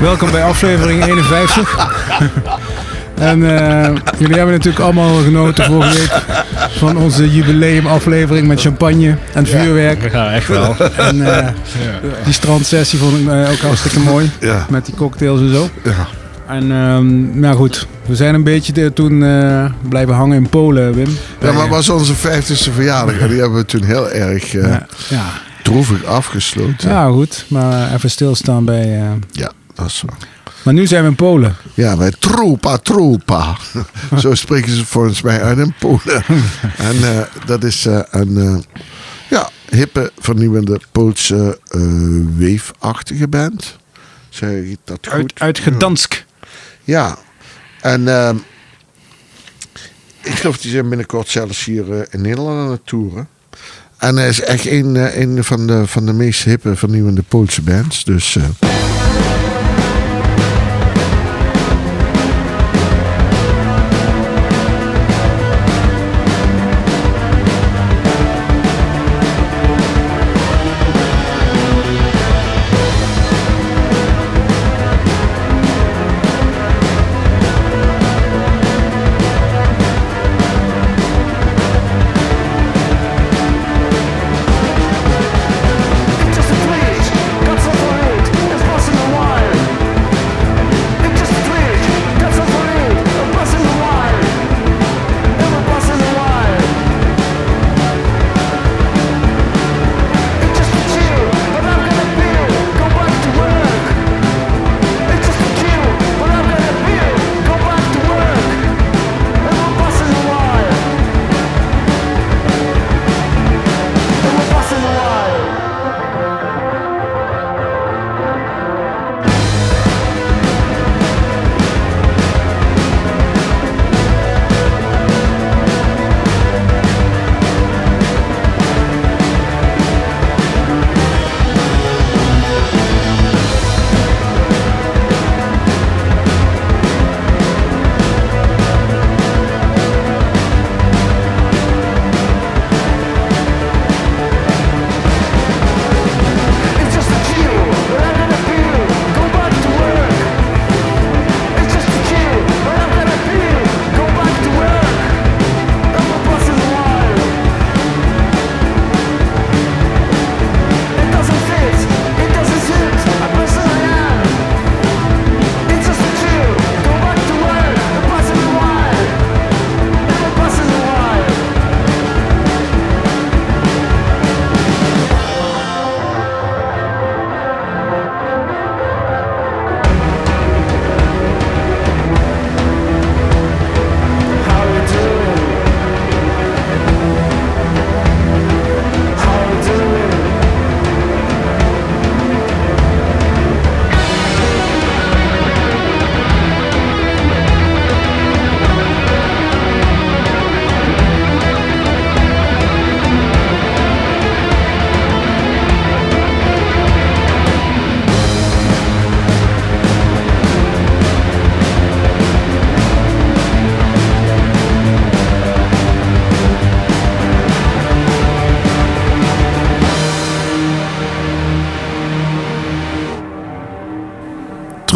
Welkom bij aflevering 51. en uh, jullie hebben natuurlijk allemaal genoten vorige week van onze jubileumaflevering met champagne en vuurwerk. Ja, echt wel. En uh, ja. die strandsessie vond ik uh, ook hartstikke mooi. Ja. Met die cocktails en zo. Ja. En um, nou goed, we zijn een beetje de, toen uh, blijven hangen in Polen, Wim. Ja, maar het was onze 50ste verjaardag en die hebben we toen heel erg uh, ja. ja. droevig afgesloten. Ja, goed. Maar even stilstaan bij... Uh... Maar nu zijn we in Polen. Ja, bij Tropa Tropa. Zo spreken ze volgens mij uit in Polen. en uh, dat is uh, een uh, ja, hippe, vernieuwende Poolse weefachtige band. Zeg ik dat goed? Uit, uit Gdansk. Ja. En ehm, ik geloof die zijn binnenkort zelfs hier in Nederland aan het toeren. En hij is echt een, een van, de, van de meest hippe, vernieuwende Poolse bands. Dus...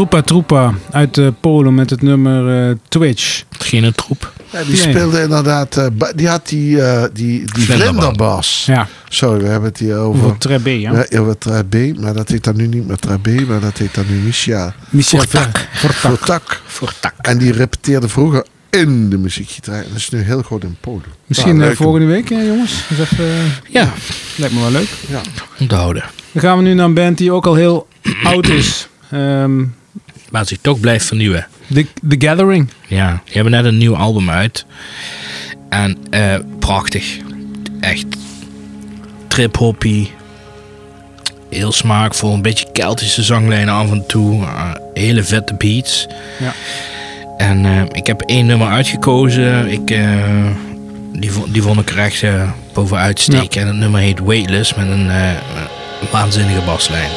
Troepa Troepa uit uh, Polen met het nummer uh, Twitch. Geen een troep. Ja, die nee. speelde inderdaad, uh, die had die, uh, die, die vlinderbas. Ja. Sorry, we hebben het hier over. Over Trebé, ja. ja over Trebé, maar dat heet dan nu niet meer Trebé, maar dat heet dan nu Misha. Misha Fortak. Fortak. Fortak. En die repeteerde vroeger in de muziekgitaar. En dat is nu heel groot in Polen. Misschien nou, volgende week, hè, jongens? Dus even, ja. Lijkt me wel leuk. Ja. Onthouden. Dan gaan we nu naar een band die ook al heel oud is. Um, maar zich toch blijft vernieuwen. The, The Gathering. Ja, die hebben net een nieuw album uit. En uh, prachtig. Echt trip-hoppy. Heel smaakvol. Een beetje Keltische zanglijnen af en toe. Uh, hele vette beats. Ja. En uh, ik heb één nummer uitgekozen. Ik, die, die vond ik er echt bovenuit steken. Ja. En het nummer heet Weightless met een waanzinnige baslijn.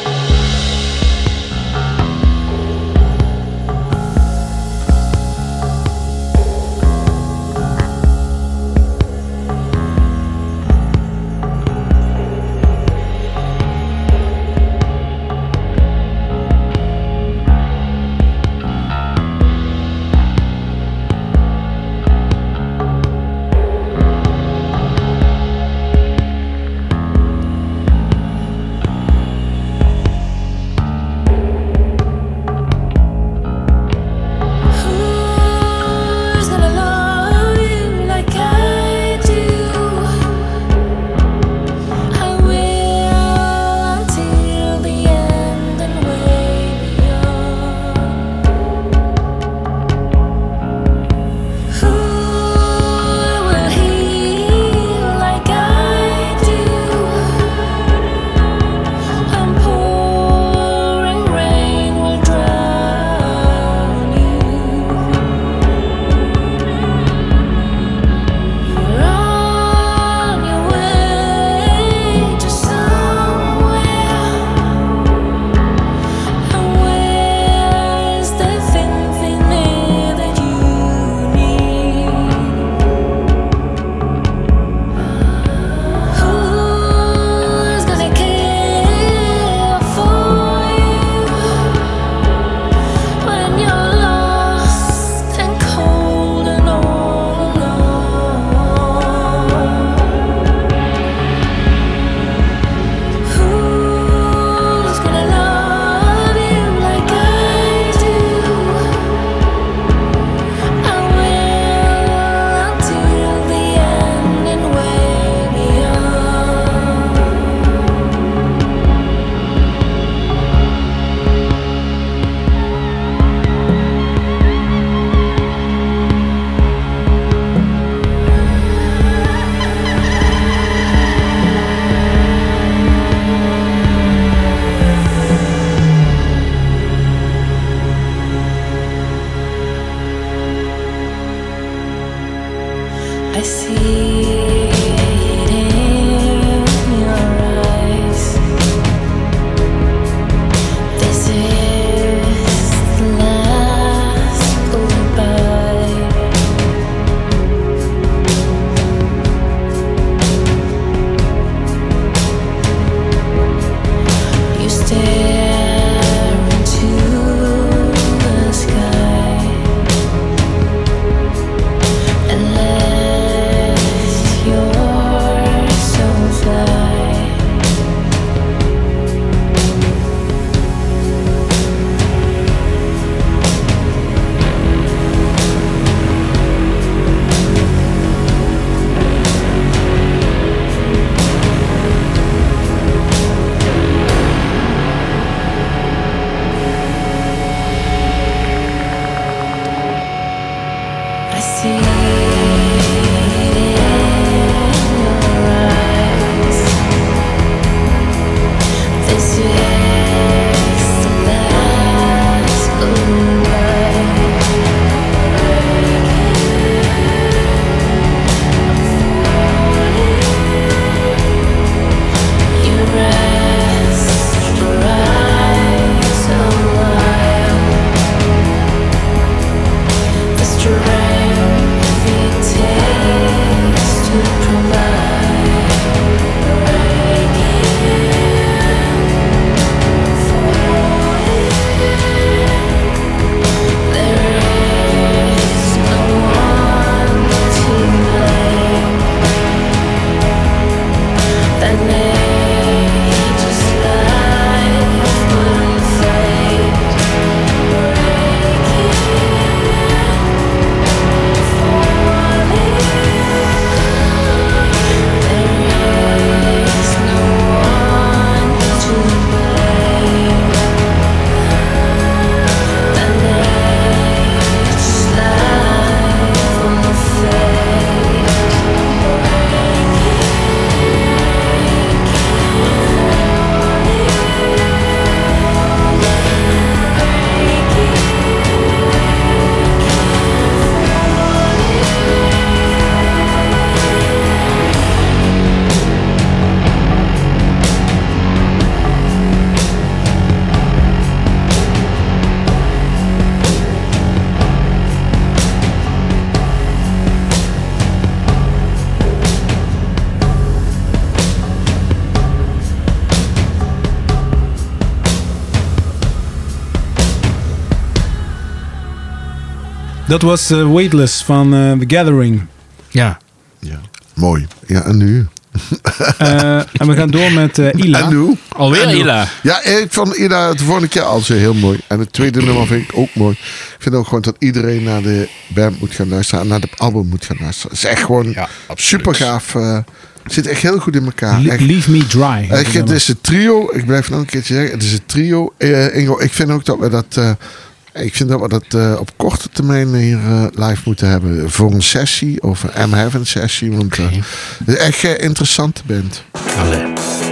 Dat was eh, Weightless van eh, The Gathering. Ja. Ja. Mooi. Ja, en nu? Eh, en we gaan door met eh, Ila. En nu? Alweer En nu? Ila. Ja, ik vond Ila de vorige keer al zo heel mooi. En het tweede nummer vind ik ook mooi. Ik vind ook gewoon dat iedereen naar de band moet gaan luisteren. En naar het album moet gaan luisteren. Het is echt gewoon Ja, super gaaf. eh, zit echt heel goed in elkaar. Le- Echt, Leave Me Dry. echt, het is een trio. Ik blijf nog een keertje zeggen. Het is een trio. Ingo, ik vind ook dat we dat... eh, ik vind dat we dat eh, op korte termijn hier eh, live moeten hebben. Voor een sessie of een M-Heaven sessie. Want eh, het is echt een interessante band. Allee.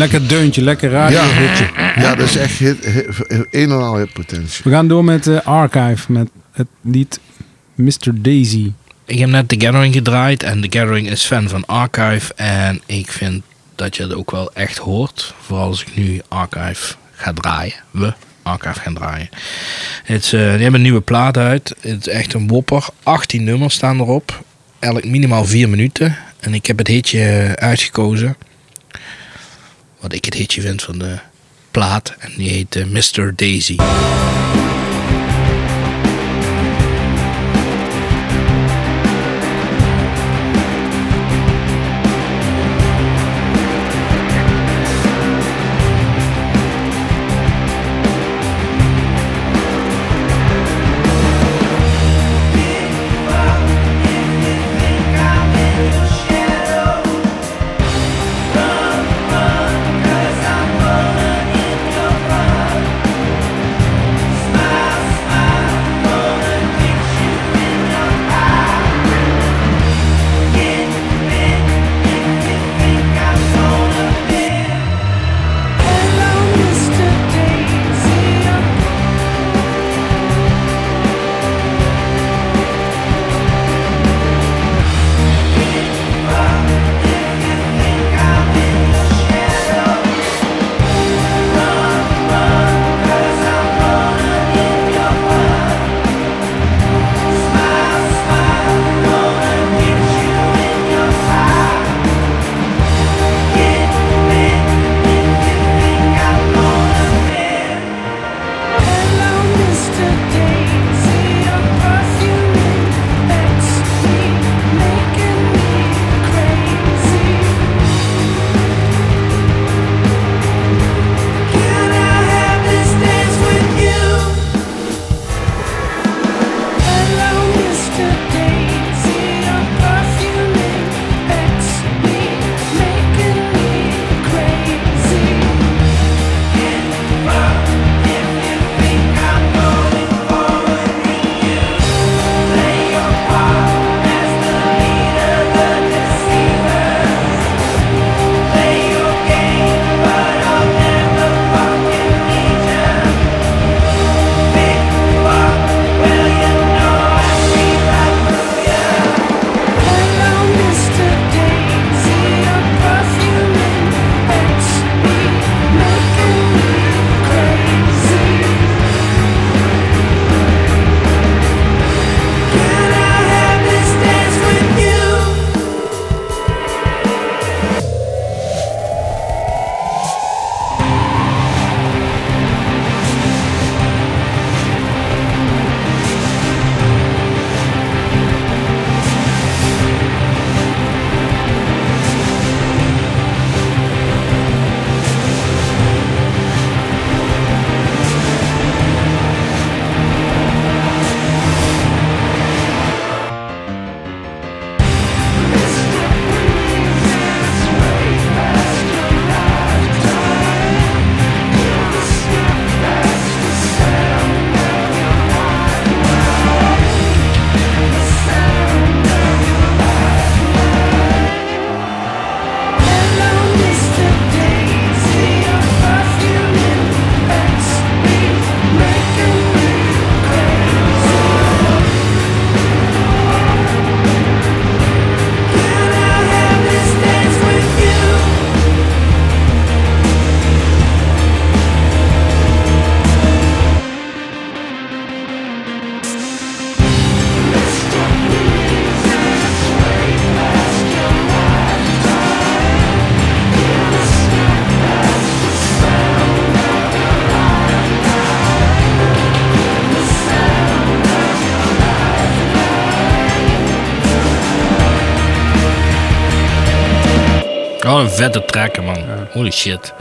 Lekker deuntje, lekker radio. Ja, dat is echt hit, hit- een en al hitpotentie. We gaan door met eh, Archive, met het lied Mr. Daisy. Ik heb net The Gathering gedraaid en The Gathering is fan van Archive. En ik vind dat je het ook wel echt hoort. Vooral als ik nu Archive ga draaien. We Archive gaan draaien. Het is, eh, die hebben een nieuwe plaat uit. Het is echt een wopper. 18 nummers staan erop. Elk minimaal 4 minuten. En ik heb het hitje eh, uitgekozen. Wat ik het hitje vind van de plaat. En die heet eh, Mr. Daisy. Oh, een vette trekker, man. Holy shit.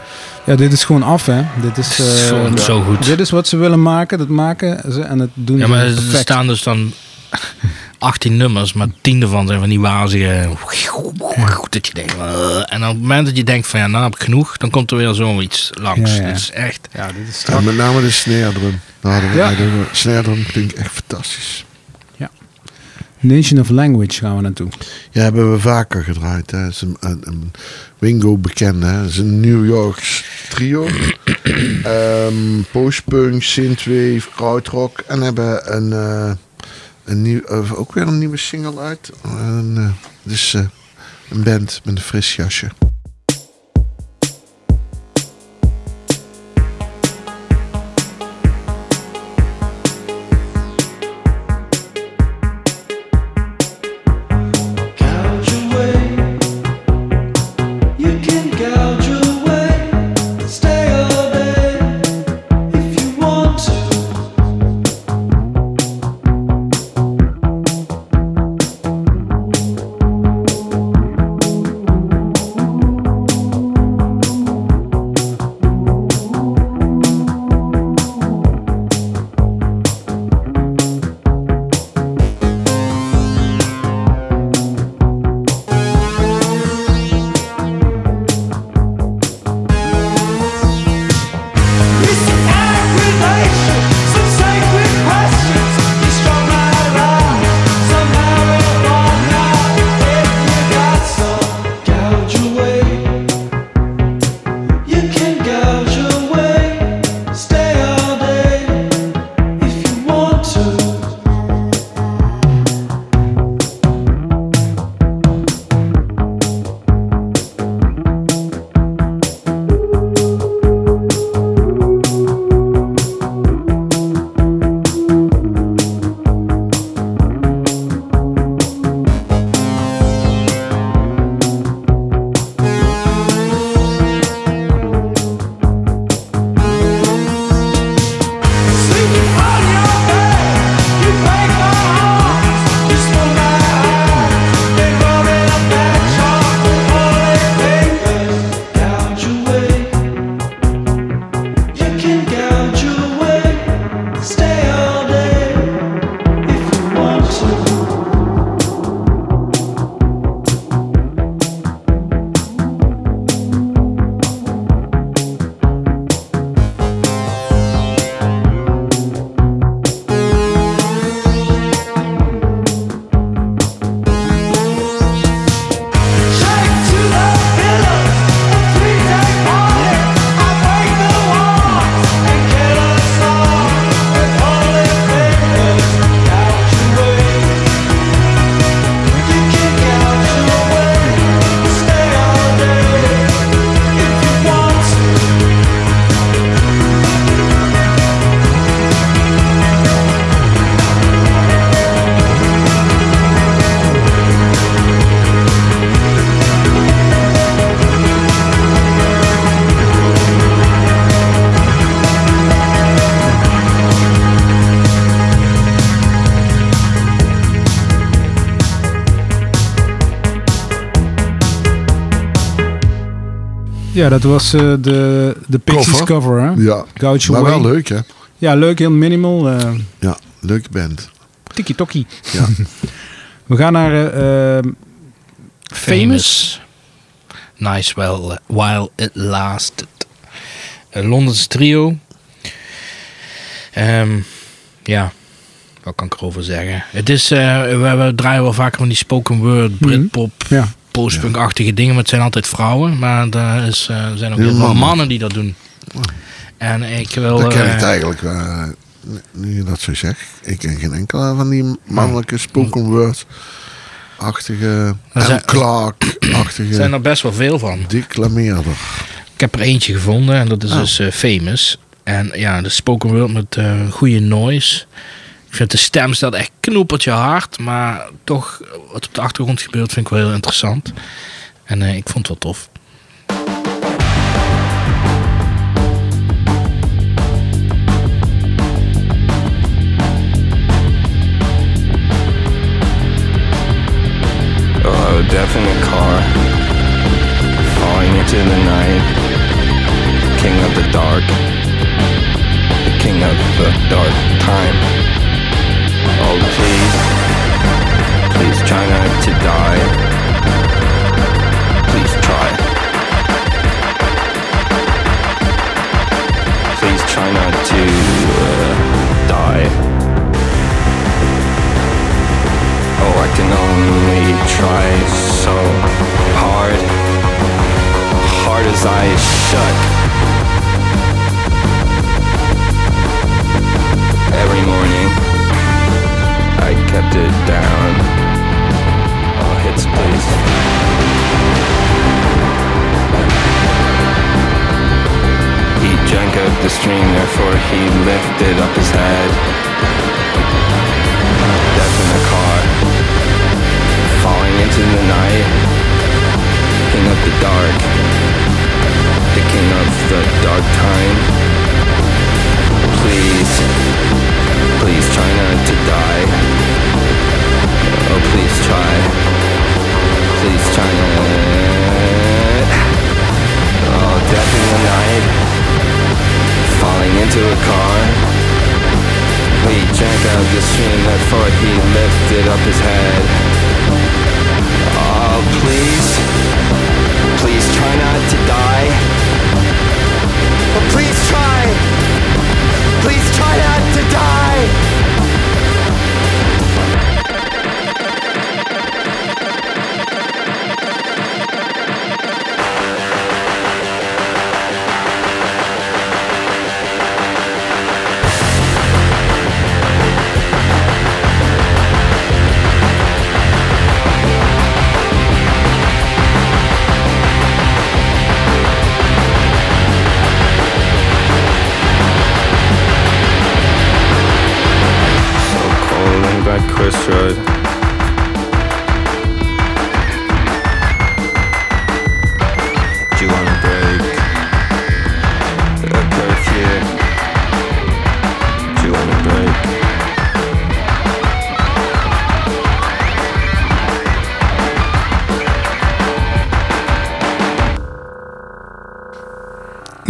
Ja, dit is gewoon af, hè. Dit is, eh, Zo- zo goed. Dit is wat ze willen maken, dat maken ze en het doen Ja, ze maar er perfect. staan dus dan 18 nummers, maar 10 ervan zijn van die wazige. Dat je denkt, en op het moment dat je denkt van ja, nou heb ik genoeg, dan komt er weer zoiets langs. Ja, ja. Dit is echt. Ja, dit is strak. met name de snare drum. Nou, we- Ja. de snare drum klinkt echt fantastisch. Nation of Language gaan we naartoe. Ja, hebben we vaker gedraaid. Hè. Is een, een, een Wingo bekende. Hè. Het is een New Yorks trio. Ehm postpunk, synthwave, krautrock. En hebben een, eh, een nieuw, eh, ook weer een nieuwe single uit. En, eh, is eh, een band met een fris jasje. Ja, dat was eh, de, de Pixies Cover. cover, hè? Ja, Gouge maar Away. wel leuk hè. Ja, leuk, heel minimal. eh Ja, leuke band. Tiki-tokkie. Ja. We gaan naar eh, Famous. Nice well, while it lasted. Een Londens trio. Ehm, ja, wat kan ik erover zeggen? Het is, eh, we, we draaien wel vaker van die spoken word, Britpop, Ja. Postpunk-achtige dingen, maar het zijn altijd vrouwen. Maar er is, eh, er zijn ook Heel veel mannen. die dat doen. En ik wil... Dat ken eh, ik eigenlijk, eh, nu je dat zo zegt. Ik ken geen enkele van die mannelijke spoken word-achtige... Zijn- En Clark-achtige... er zijn er best wel veel van. declameerder. Ik heb er eentje gevonden en dat is Oh. dus eh, Famous. En ja, de spoken word met eh goede noise. Ik vind de stem staat echt knoepertje hard. Maar toch, wat op de achtergrond gebeurt, vind ik wel heel interessant. En eh, ik vond het wel tof. Oh, definitely a car. into the night. King of the dark. The king of the dark time. Oh, please. Please try not to die. Please try. Please try not to uh, die. Oh, I can only try so hard. Hard as I shut. Every morning, kept it down. Oh, hits, please. He drank of the stream, therefore he lifted up his head.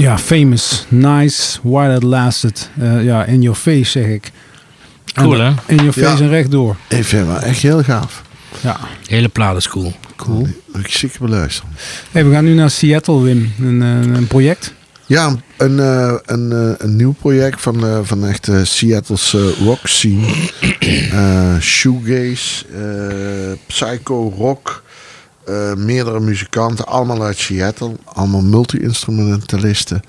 Ja, famous, nice, while it lasted. Eh, ja, in your face zeg ik. Cool, hè? In your face Ja. en rechtdoor. Ik vind het wel echt heel gaaf. Ja, Hele plaat is cool. cool. Ik zeker beluisteren. Hey, we gaan nu naar Seattle, Wim. Een, eh, een project. Ja, een, eh, een, eh, een nieuw project van, eh, van echt eh, Seattle's eh, rock scene. Eh, shoegaze, eh, psycho rock. Eh, meerdere muzikanten, allemaal uit Seattle. Allemaal multi-instrumentalisten.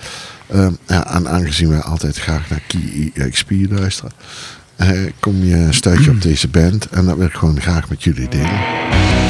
Eh, ja, en aangezien wij altijd graag naar Key EXP luisteren... eh, kom je, stuit je op deze band. En dat wil ik gewoon graag met jullie delen.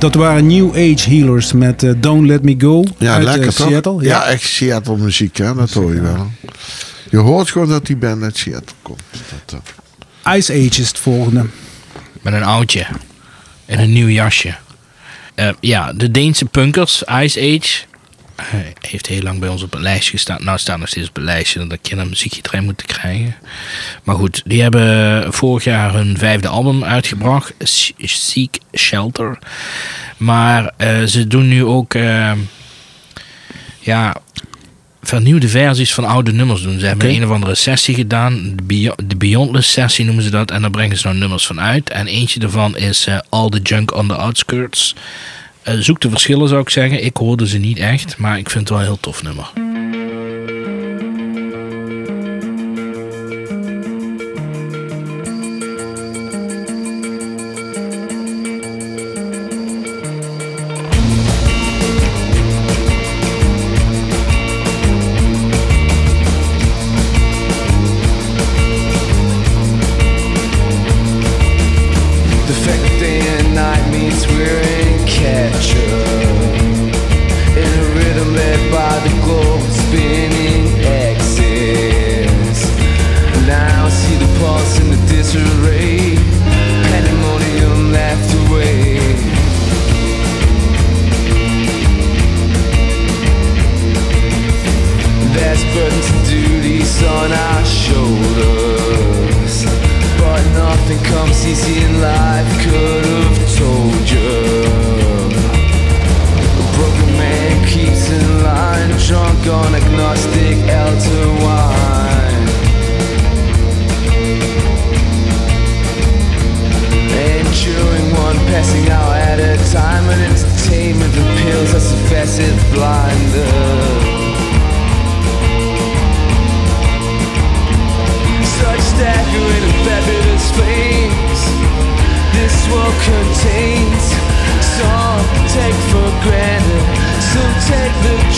Dat waren New Age Healers met eh, Don't Let Me Go Ja, uit eh, lekker toch? Seattle. Ja. echt Seattle muziek, hè? dat hoor je wel. Je hoort gewoon dat die band uit Seattle komt. Dat, eh, Ice Age is het volgende. Met een oudje. En een nieuw jasje. Eh, ja, de Deense punkers, Ice Age. Eh, heeft heel lang bij ons op het lijstje gestaan. Nou, staat nog steeds op het lijstje dat ik een muziekje erin moeten krijgen. Maar goed, die hebben vorig jaar hun vijfde album uitgebracht. Seek Shelter. Maar eh, ze doen nu ook... eh, ja, vernieuwde versies van oude nummers doen. Ze hebben een of andere sessie gedaan. De Beyondless sessie noemen ze dat. En daar brengen ze nou nummers van uit. En eentje daarvan is eh, All the Junk on the Outskirts. Eh, zoek de verschillen zou ik zeggen. Ik hoorde ze niet echt. Maar ik vind het wel een heel tof nummer.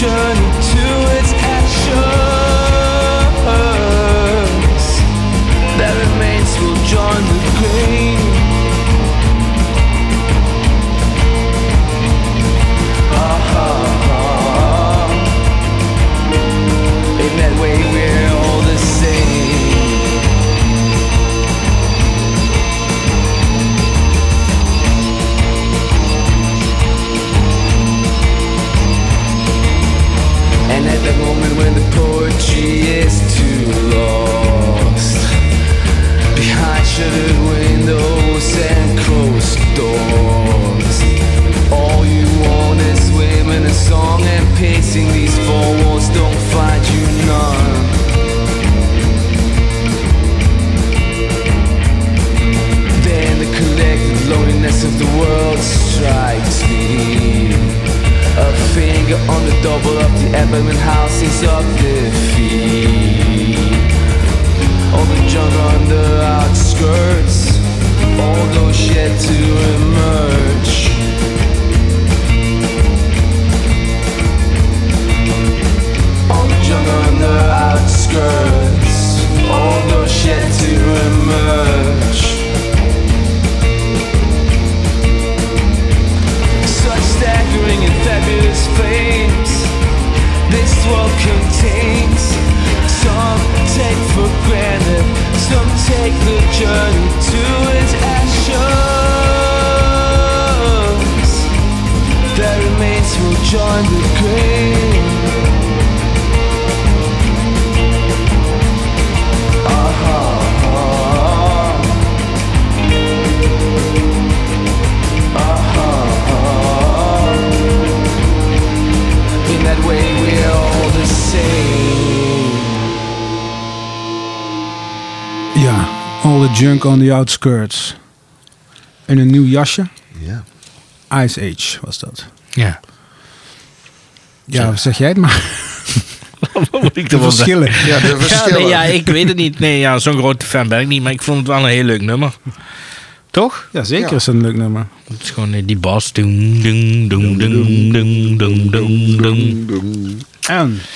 Journey flames this world contains. Some take for granted, some take the journey to its. That remains will join the grave. Junk on the Outskirts. En een nieuw jasje. ja. Ice Age was dat. Ja. Ja, zeg jij het maar. Wat moet ik De verschillen. ja, de Ja, verschillen. nee, ja, ik weet het niet. Nee, ja, zo'n grote fan ben ik niet. Maar ik vond het wel een heel leuk nummer. Toch? Ja, zeker Ja. is het een leuk nummer. Het is gewoon eh, die bas. En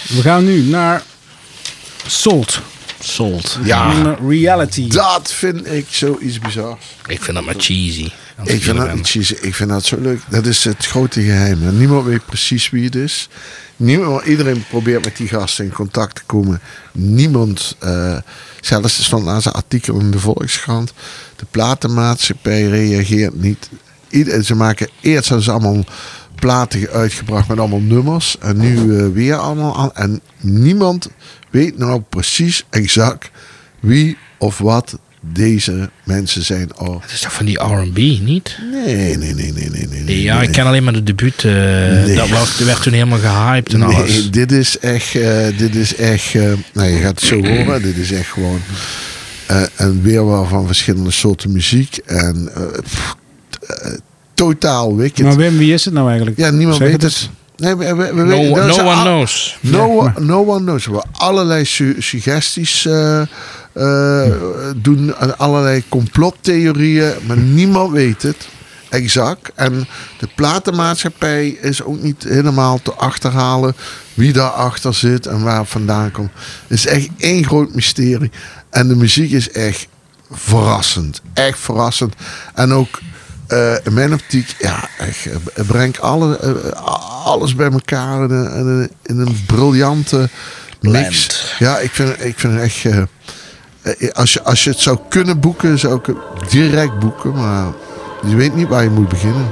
we gaan nu naar Salt. Salt. Ja, Nummer Reality. dat vind ik zoiets bizars. Ik vind dat maar cheesy. Als Ik vind, dat, jeez, ik vind dat zo leuk. Dat is het grote geheim. Niemand weet precies wie het is. Niemand, iedereen probeert met die gasten in contact te komen. Niemand, eh, zelfs er stond een artikel in de Volkskrant. De platenmaatschappij reageert niet. Ieder, ze maken, eerst ze allemaal platen uitgebracht met allemaal nummers. En nu eh, weer allemaal aan. En niemand weet nou precies exact wie of wat deze mensen zijn. Oh, Het is toch van die R&B, niet? Nee, nee, nee, nee, nee, nee. nee Ja, ik ken alleen maar de debuut. Nee. Dat was, werd toen helemaal gehyped en alles. Dit is echt, eh, dit is echt, eh, nou je gaat het zo horen, dit is echt gewoon een weerwar van verschillende soorten muziek en pff, totaal wicked. Maar Wim, wie is het nou eigenlijk? ja, niemand Zeg weet het het. Nee, we, we, we No, weten- dat no is one al- knows. No, one- no one knows. We hebben allerlei su- suggesties eh, eh, doen, en allerlei complottheorieën, maar niemand weet het exact. En de platenmaatschappij is ook niet helemaal te achterhalen wie daarachter zit en waar het vandaan komt. Het is echt één groot mysterie. En de muziek is echt verrassend. Echt verrassend. En ook in mijn optiek, ja, echt, brengt alle, eh, alles bij elkaar in een, in een, in een briljante mix. Blend. Ja, ik vind, ik vind het echt. eh, als, je, als je het zou kunnen boeken, zou ik het direct boeken. Maar je weet niet waar je moet beginnen.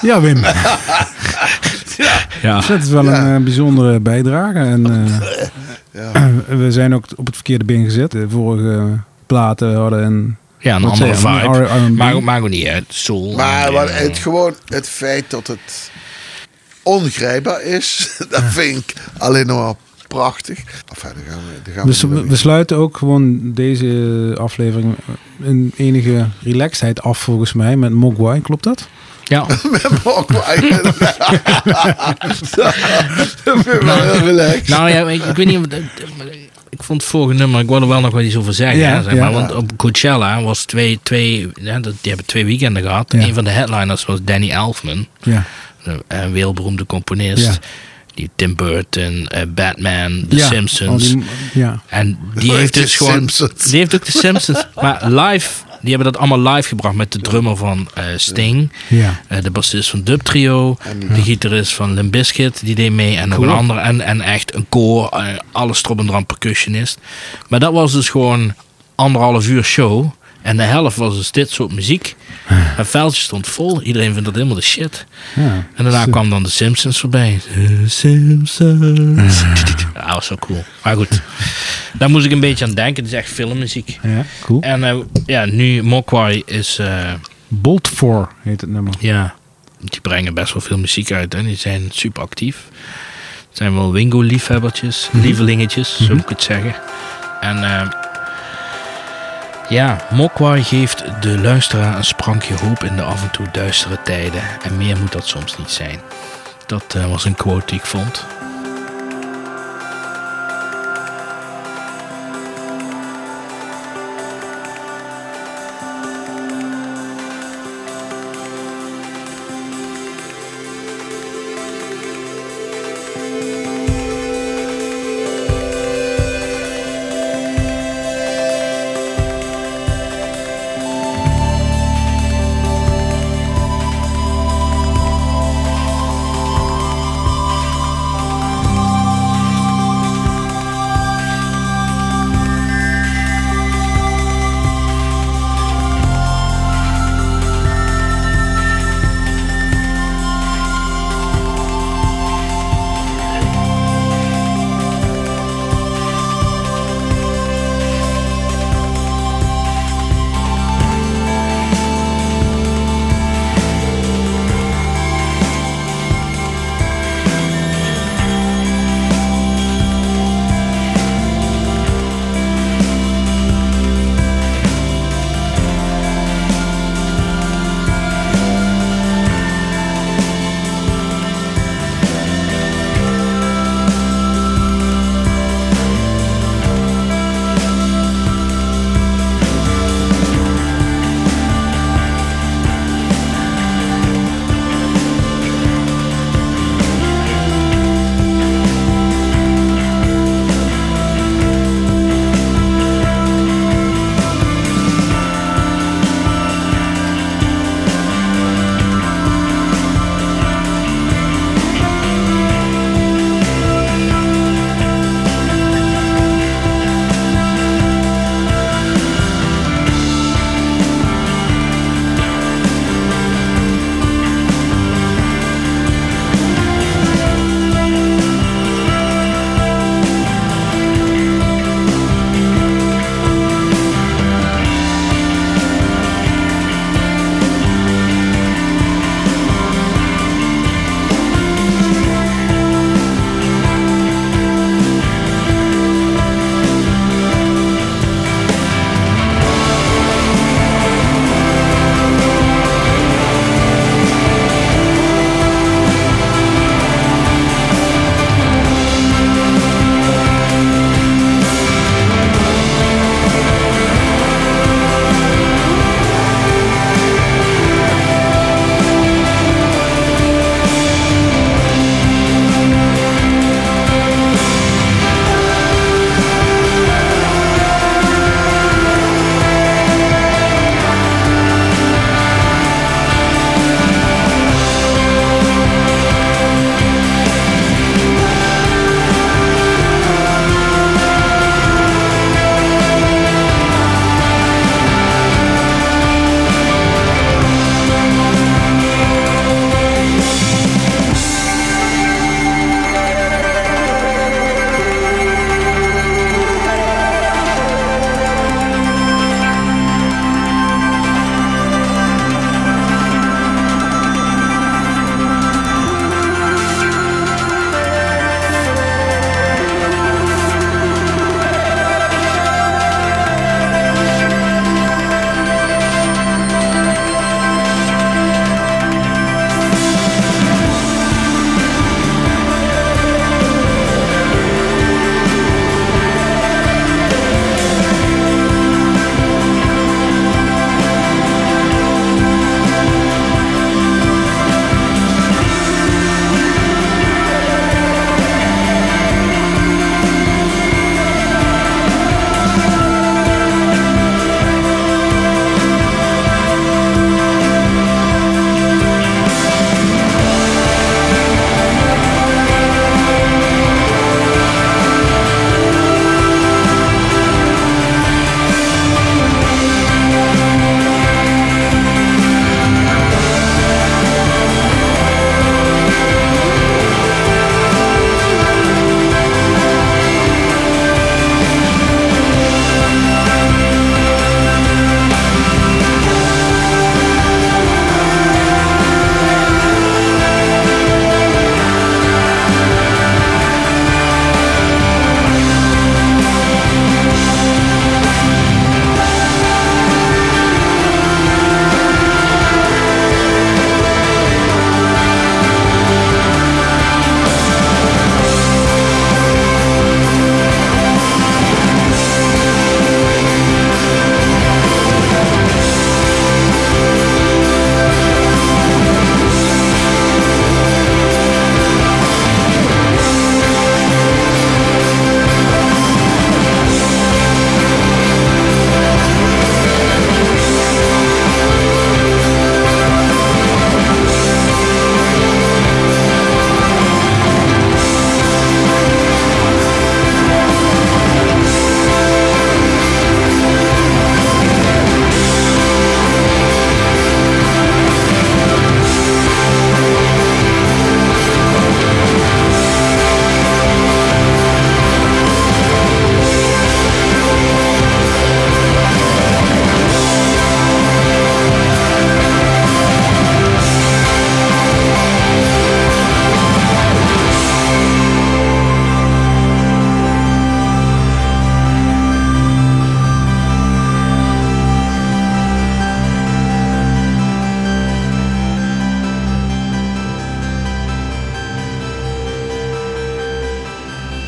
Ja. Ja, Wim. Ja. Dat is wel Ja. een eh, bijzondere bijdrage. En eh, Ja. we zijn ook op het verkeerde been gezet. De vorige platen hadden een... Ja, een andere vibe. Maar, maar ook niet uit. Soul. Maar het, gewoon het feit dat het ongrijpbaar is, dat vind ik alleen nog maar prachtig. Enfin, gaan we, daar gaan we Dus we, we sluiten ook gewoon deze aflevering in enige relaxedheid af volgens mij met Mogwai. Klopt dat? Ja. Ook Dat vind ik wel heel relaxed. nou ja, ik, ik weet niet of... Ik vond het vorige nummer, ik wil er wel nog wel iets over zeggen. Ja, hè, zeg ja. maar, want op Coachella was twee, twee ja, die hebben twee weekenden gehad. Een van de headliners was Danny Elfman, Ja. een, een wereldberoemde componist. Die Tim Burton, eh, Batman, The. Simpsons. die- ja. En die heeft dus gewoon. Simpsons? Die heeft ook de Simpsons. maar live, die hebben dat allemaal live gebracht met de drummer van eh, Sting. Ja. eh, de bassist van Dub Trio. De gitarist van Limp Bizkit, die deed mee. En nog Cool. een andere. En, en echt een koor. eh, alles erop en dran percussionist. Maar dat was dus gewoon anderhalf uur show. En de helft was dus dit soort muziek. Het veldje stond vol. Iedereen vindt dat helemaal de shit. ja. En daarna Zo. kwam dan de Simpsons voorbij. De Simpsons. Ja, dat was zo cool. Maar goed, daar moest ik een beetje aan denken. Het is echt filmmuziek. Ja, cool. En eh, ja, nu Mogwai is... eh, Bolt 4 heet het nummer. ja, die brengen best wel veel muziek uit. En die zijn super actief. Het zijn wel Wingo-liefhebbertjes. Lievelingetjes, zo moet ik het zeggen. En eh, ja, Mogwai geeft de luisteraar een sprankje hoop in de af en toe duistere tijden. En meer moet dat soms niet zijn. Dat eh, was een quote die ik vond.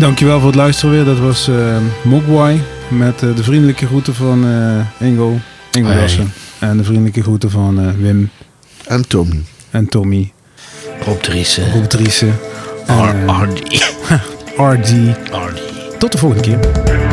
Dankjewel voor het luisteren weer. Dat was eh Mogwai met eh, de vriendelijke groeten van eh Ingo. Ingo Hey. Jassen. En de vriendelijke groeten van Wim En Tommy. en Tommy. Rob Driessen. Rob Driessen. RD. RD. Tot de volgende keer.